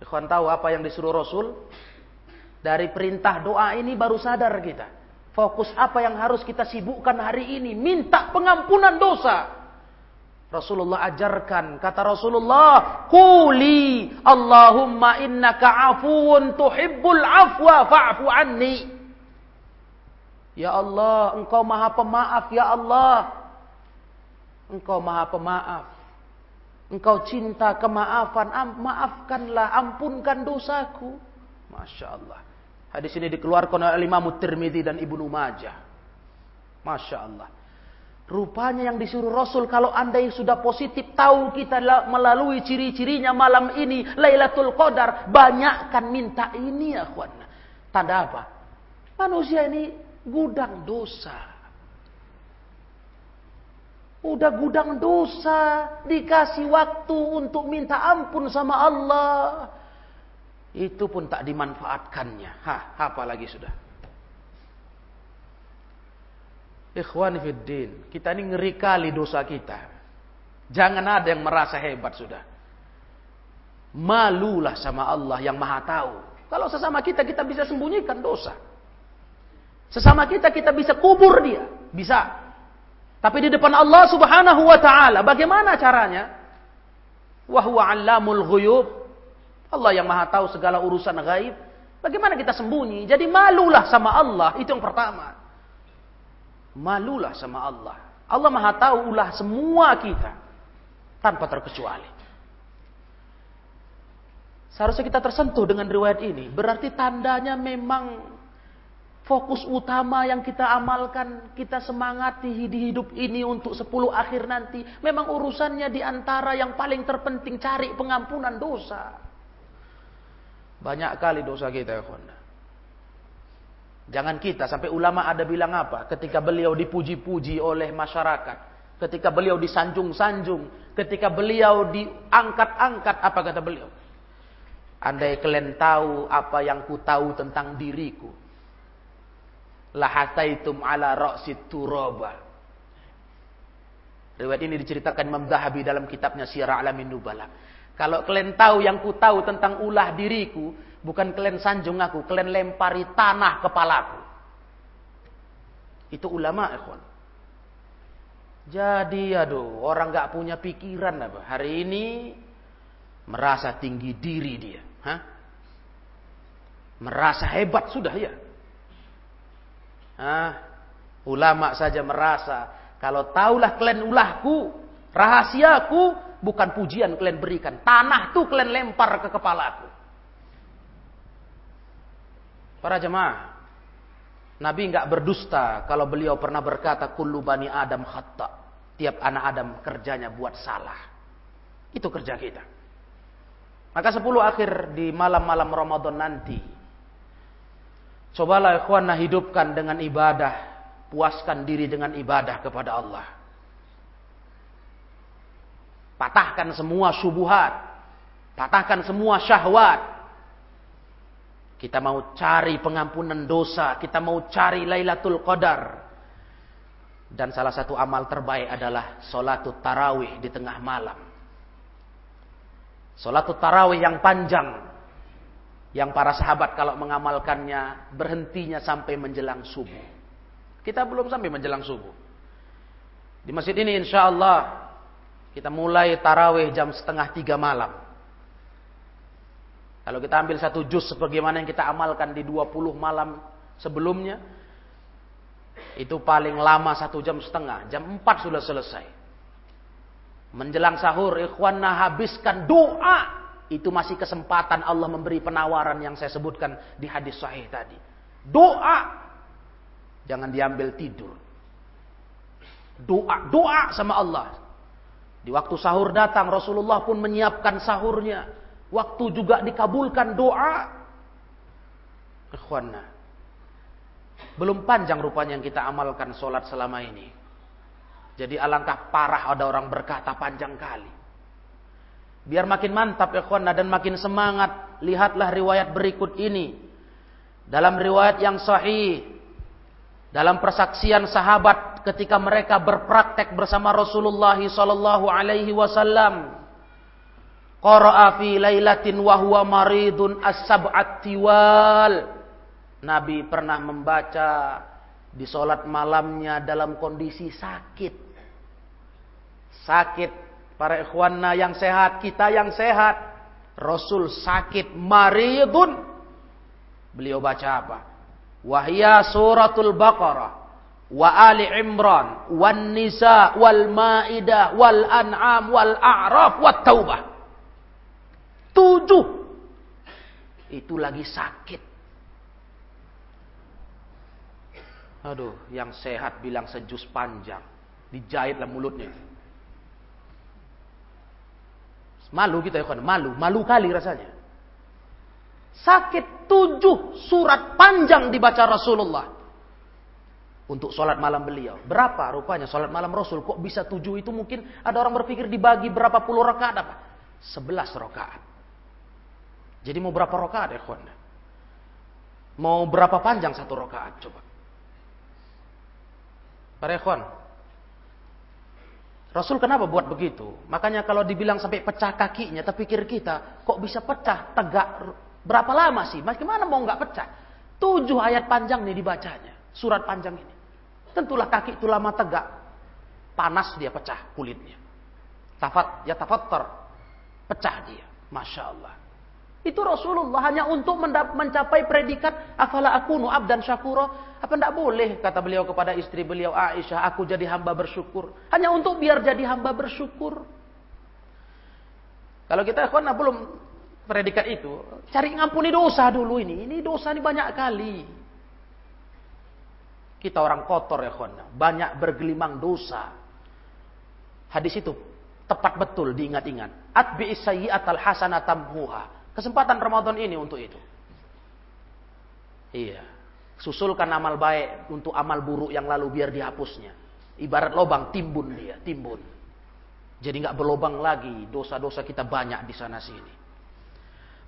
Speaker 1: Ikhwan tahu apa yang disuruh Rasul? Dari perintah doa ini baru sadar kita. Fokus apa yang harus kita sibukkan hari ini. Minta pengampunan dosa. Rasulullah ajarkan. Kata Rasulullah. Kuli Allahumma innaka afuun tuhibbul afwa fa'fu anni. Ya Allah, engkau maha pemaaf ya Allah. Engkau maha pemaaf. Engkau cinta kemaafan. Maafkanlah, ampunkan dosaku. Masya Allah. Hadis ini dikeluarkan oleh Imam Tirmidzi dan Ibnu Majah. Masya Allah. Rupanya yang disuruh Rasul kalau anda yang sudah positif tahu kita melalui ciri-cirinya malam ini Lailatul Qadar banyakkan minta ini ya kawan. Tanda apa? Manusia ini gudang dosa. Udah gudang dosa, dikasih waktu untuk minta ampun sama Allah. Itu pun tak dimanfaatkannya. Hah, apa lagi sudah? Ikhwan fiddin, kita ini ngeri kali dosa kita. Jangan ada yang merasa hebat sudah. Malulah sama Allah yang maha tahu. Kalau sesama kita, kita bisa sembunyikan dosa. Sesama kita, kita bisa kubur dia. Bisa. Tapi di depan Allah Subhanahu wa taala bagaimana caranya? Wa huwa 'allamul ghuyub. Allah yang Maha tahu segala urusan gaib. Bagaimana kita sembunyi? Jadi malulah sama Allah, itu yang pertama. Malulah sama Allah. Allah Maha tahu ulah semua kita tanpa terkecuali. Seharusnya kita tersentuh dengan riwayat ini. Berarti tandanya memang Fokus utama yang kita amalkan, kita semangati di hidup ini untuk sepuluh akhir nanti. Memang urusannya di antara yang paling terpenting cari pengampunan dosa. Banyak kali dosa kita ya Jangan kita sampai ulama ada bilang apa ketika beliau dipuji-puji oleh masyarakat, ketika beliau disanjung-sanjung, ketika beliau diangkat-angkat apa kata beliau? Andai kalian tahu apa yang ku tahu tentang diriku, lahataitum ala ra'sit turaba. Riwayat ini diceritakan Imam Zahabi dalam kitabnya Syiar Alamin Nubala. Kalau kalian tahu yang ku tahu tentang ulah diriku, bukan kalian sanjung aku, kalian lempari tanah kepalaku. Itu ulama, ikhwan. Jadi aduh, orang gak punya pikiran apa. Hari ini merasa tinggi diri dia. Hah? Merasa hebat sudah ya. Ah, ulama saja merasa kalau taulah kalian ulahku, rahasiaku, bukan pujian kalian berikan. Tanah tuh kalian lempar ke kepalaku. Para jemaah, Nabi nggak berdusta kalau beliau pernah berkata kullu bani Adam khata. Tiap anak Adam kerjanya buat salah. Itu kerja kita. Maka sepuluh akhir di malam-malam Ramadan nanti Cobalah ikhwanah hidupkan dengan ibadah. Puaskan diri dengan ibadah kepada Allah. Patahkan semua subuhat. Patahkan semua syahwat. Kita mau cari pengampunan dosa. Kita mau cari Lailatul Qadar. Dan salah satu amal terbaik adalah Salatul Tarawih di tengah malam. Salatul Tarawih yang panjang yang para sahabat kalau mengamalkannya berhentinya sampai menjelang subuh. Kita belum sampai menjelang subuh. Di masjid ini insya Allah kita mulai taraweh jam setengah tiga malam. Kalau kita ambil satu juz sebagaimana yang kita amalkan di 20 malam sebelumnya, itu paling lama satu jam setengah, jam empat sudah selesai. Menjelang sahur, ikhwanna habiskan doa itu masih kesempatan Allah memberi penawaran yang saya sebutkan di hadis sahih tadi. Doa. Jangan diambil tidur. Doa, doa sama Allah. Di waktu sahur datang Rasulullah pun menyiapkan sahurnya. Waktu juga dikabulkan doa. Ikhwanna. Belum panjang rupanya yang kita amalkan sholat selama ini. Jadi alangkah parah ada orang berkata panjang kali. Biar makin mantap ya ikhwan dan makin semangat. Lihatlah riwayat berikut ini. Dalam riwayat yang sahih. Dalam persaksian sahabat ketika mereka berpraktek bersama Rasulullah sallallahu alaihi wasallam. Qara'a fi lailatin wa huwa maridun as-sab'at tiwal. Nabi pernah membaca di solat malamnya dalam kondisi sakit. Sakit para ikhwanna yang sehat, kita yang sehat. Rasul sakit maridun. Beliau baca apa? Wahya suratul Baqarah wa Ali Imran wan Nisa wal Maidah wal An'am wal A'raf wat Taubah. Tujuh. Itu lagi sakit. Aduh, yang sehat bilang sejus panjang. Dijahitlah mulutnya. Malu kita ya malu, malu kali rasanya. Sakit tujuh surat panjang dibaca Rasulullah. Untuk sholat malam beliau. Berapa rupanya sholat malam Rasul? Kok bisa tujuh itu mungkin ada orang berpikir dibagi berapa puluh rakaat apa? Sebelas rakaat. Jadi mau berapa rakaat ya kawan? Mau berapa panjang satu rakaat coba? Para ikhwan, Rasul kenapa buat begitu? Makanya kalau dibilang sampai pecah kakinya, terpikir kita, kok bisa pecah, tegak Berapa lama sih? Bagaimana mau nggak pecah? Tujuh ayat panjang nih dibacanya. Surat panjang ini. Tentulah kaki itu lama tegak. Panas dia pecah kulitnya. Tafat, ya tafattar. Pecah dia. Masya Allah. Itu Rasulullah hanya untuk mencapai predikat afala akunu abdan syakuro. Apa tidak boleh kata beliau kepada istri beliau Aisyah, aku jadi hamba bersyukur. Hanya untuk biar jadi hamba bersyukur. Kalau kita ikhwan belum predikat itu, cari ngampuni dosa dulu ini. Ini dosa ini banyak kali. Kita orang kotor ya kawan, banyak bergelimang dosa. Hadis itu tepat betul diingat-ingat. Atbi sayyi'at al hasanah Kesempatan Ramadan ini untuk itu. Iya. Susulkan amal baik untuk amal buruk yang lalu biar dihapusnya. Ibarat lobang timbun dia, timbun. Jadi nggak berlobang lagi, dosa-dosa kita banyak di sana sini.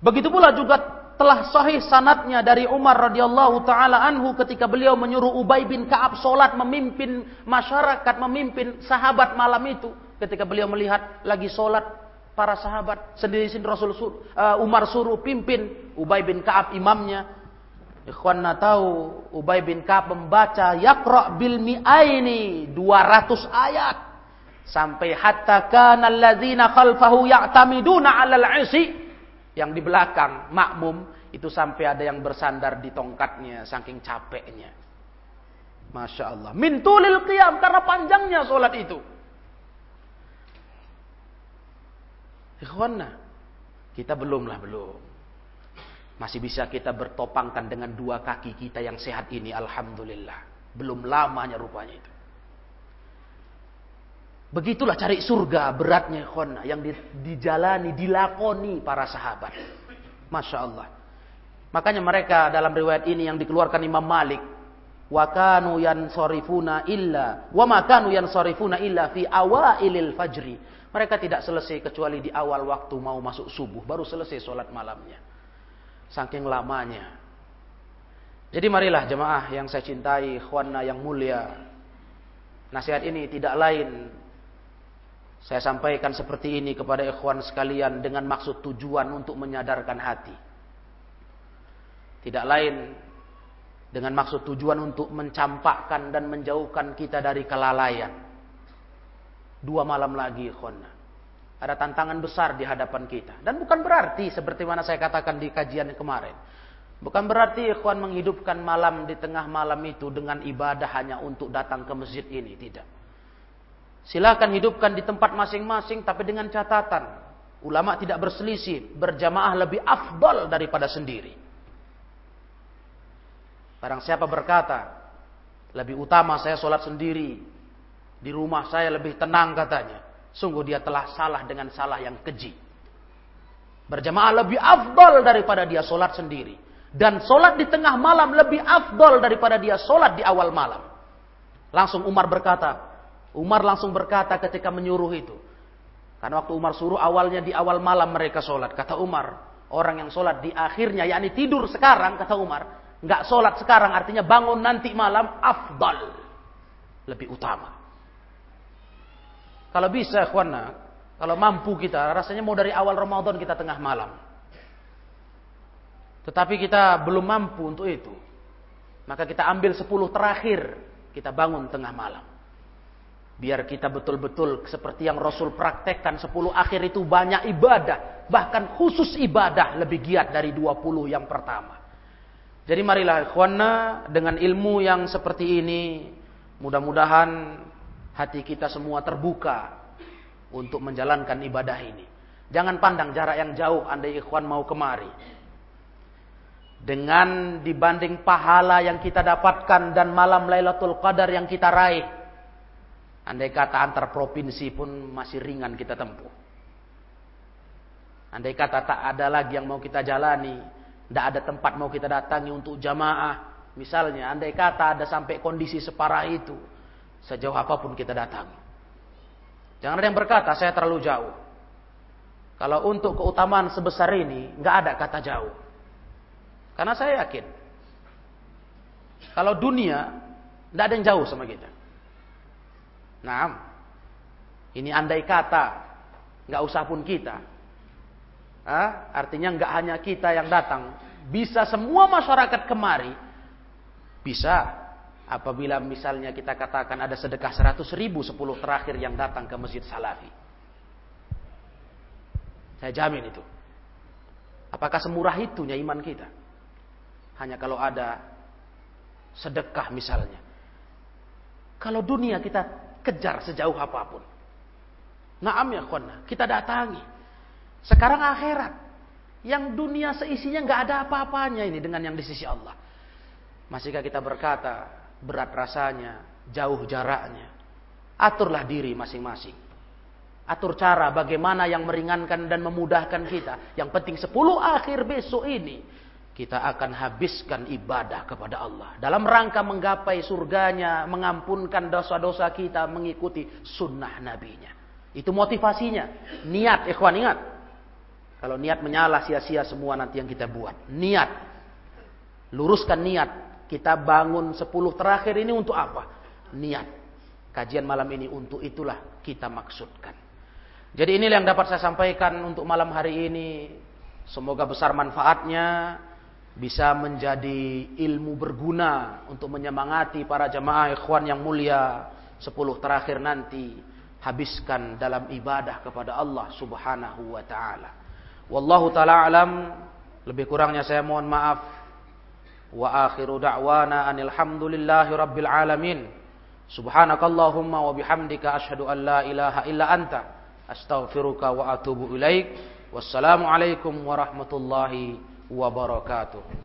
Speaker 1: Begitu pula juga telah sahih sanatnya dari Umar radhiyallahu taala anhu ketika beliau menyuruh Ubay bin Ka'ab salat memimpin masyarakat, memimpin sahabat malam itu. Ketika beliau melihat lagi salat para sahabat sendiri sendiri Rasul sur, uh, Umar suruh pimpin Ubay bin Ka'ab imamnya. Ikhwanna tahu Ubay bin Ka'ab membaca yaqra bil mi'aini 200 ayat sampai hatta kana alladzina khalfahu ya'tamiduna 'alal 'isi yang di belakang makmum itu sampai ada yang bersandar di tongkatnya saking capeknya. Masya Allah. Mintulil qiyam karena panjangnya sholat itu. Ikhwanna. Kita belumlah belum. Masih bisa kita bertopangkan dengan dua kaki kita yang sehat ini. Alhamdulillah. Belum lamanya rupanya itu. Begitulah cari surga beratnya khona yang dijalani, dilakoni para sahabat. Masya Allah. Makanya mereka dalam riwayat ini yang dikeluarkan Imam Malik. Wa kanu yansorifuna illa. Wa ma kanu illa fi awailil fajri. Mereka tidak selesai kecuali di awal waktu mau masuk subuh. Baru selesai sholat malamnya. Saking lamanya. Jadi marilah jemaah yang saya cintai, khwana yang mulia. Nasihat ini tidak lain saya sampaikan seperti ini kepada ikhwan sekalian dengan maksud tujuan untuk menyadarkan hati. Tidak lain dengan maksud tujuan untuk mencampakkan dan menjauhkan kita dari kelalaian. Dua malam lagi ikhwan. Ada tantangan besar di hadapan kita. Dan bukan berarti seperti mana saya katakan di kajian kemarin. Bukan berarti ikhwan menghidupkan malam di tengah malam itu dengan ibadah hanya untuk datang ke masjid ini. Tidak. Silakan hidupkan di tempat masing-masing tapi dengan catatan. Ulama tidak berselisih, berjamaah lebih afdal daripada sendiri. Barang siapa berkata, lebih utama saya sholat sendiri, di rumah saya lebih tenang katanya. Sungguh dia telah salah dengan salah yang keji. Berjamaah lebih afdal daripada dia sholat sendiri. Dan sholat di tengah malam lebih afdal daripada dia sholat di awal malam. Langsung Umar berkata, Umar langsung berkata ketika menyuruh itu. Karena waktu Umar suruh awalnya di awal malam mereka sholat. Kata Umar, orang yang sholat di akhirnya, yakni tidur sekarang, kata Umar. Nggak sholat sekarang, artinya bangun nanti malam, afdal. lebih utama. Kalau bisa, ikhwana, kalau mampu kita, rasanya mau dari awal Ramadan kita tengah malam. Tetapi kita belum mampu untuk itu. Maka kita ambil 10 terakhir, kita bangun tengah malam. Biar kita betul-betul seperti yang Rasul praktekkan 10 akhir itu banyak ibadah. Bahkan khusus ibadah lebih giat dari 20 yang pertama. Jadi marilah ikhwana dengan ilmu yang seperti ini. Mudah-mudahan hati kita semua terbuka untuk menjalankan ibadah ini. Jangan pandang jarak yang jauh andai ikhwan mau kemari. Dengan dibanding pahala yang kita dapatkan dan malam Lailatul Qadar yang kita raih Andai kata antar provinsi pun masih ringan kita tempuh. Andai kata tak ada lagi yang mau kita jalani, tidak ada tempat mau kita datangi untuk jamaah. Misalnya, andai kata ada sampai kondisi separah itu, sejauh apa pun kita datangi. Jangan ada yang berkata, saya terlalu jauh. Kalau untuk keutamaan sebesar ini, nggak ada kata jauh. Karena saya yakin, kalau dunia, tidak ada yang jauh sama kita. Nah, ini andai kata, nggak usah pun kita. Ah, artinya nggak hanya kita yang datang, bisa semua masyarakat kemari, bisa apabila misalnya kita katakan ada sedekah 100 ribu 10 terakhir yang datang ke Masjid Salafi. Saya jamin itu. Apakah semurah itunya iman kita? Hanya kalau ada sedekah misalnya. Kalau dunia kita Kejar sejauh apa pun. Naam ya khwana, kita datangi. Sekarang akhirat. Yang dunia seisinya nggak ada apa-apanya ini dengan yang di sisi Allah. Masihkah kita berkata, berat rasanya, jauh jaraknya. Aturlah diri masing-masing. Atur cara bagaimana yang meringankan dan memudahkan kita. Yang penting 10 akhir besok ini kita akan habiskan ibadah kepada Allah. Dalam rangka menggapai surganya, mengampunkan dosa-dosa kita, mengikuti sunnah nabinya. Itu motivasinya. Niat, ikhwan ingat. Kalau niat menyala sia-sia semua nanti yang kita buat. Niat. Luruskan niat. Kita bangun 10 terakhir ini untuk apa? Niat. Kajian malam ini untuk itulah kita maksudkan. Jadi inilah yang dapat saya sampaikan untuk malam hari ini. Semoga besar manfaatnya bisa menjadi ilmu berguna untuk menyemangati para jemaah ikhwan yang mulia sepuluh terakhir nanti habiskan dalam ibadah kepada Allah Subhanahu wa taala. Wallahu taala alam lebih kurangnya saya mohon maaf. وآخر دعوانا أن الحمد لله رب العالمين. سبحانك اللهم وبحمدك أشهد أن لا إله إلا أنت. أستغفرك وأتوب إليك. والسلام عليكم ورحمة الله وبركاته.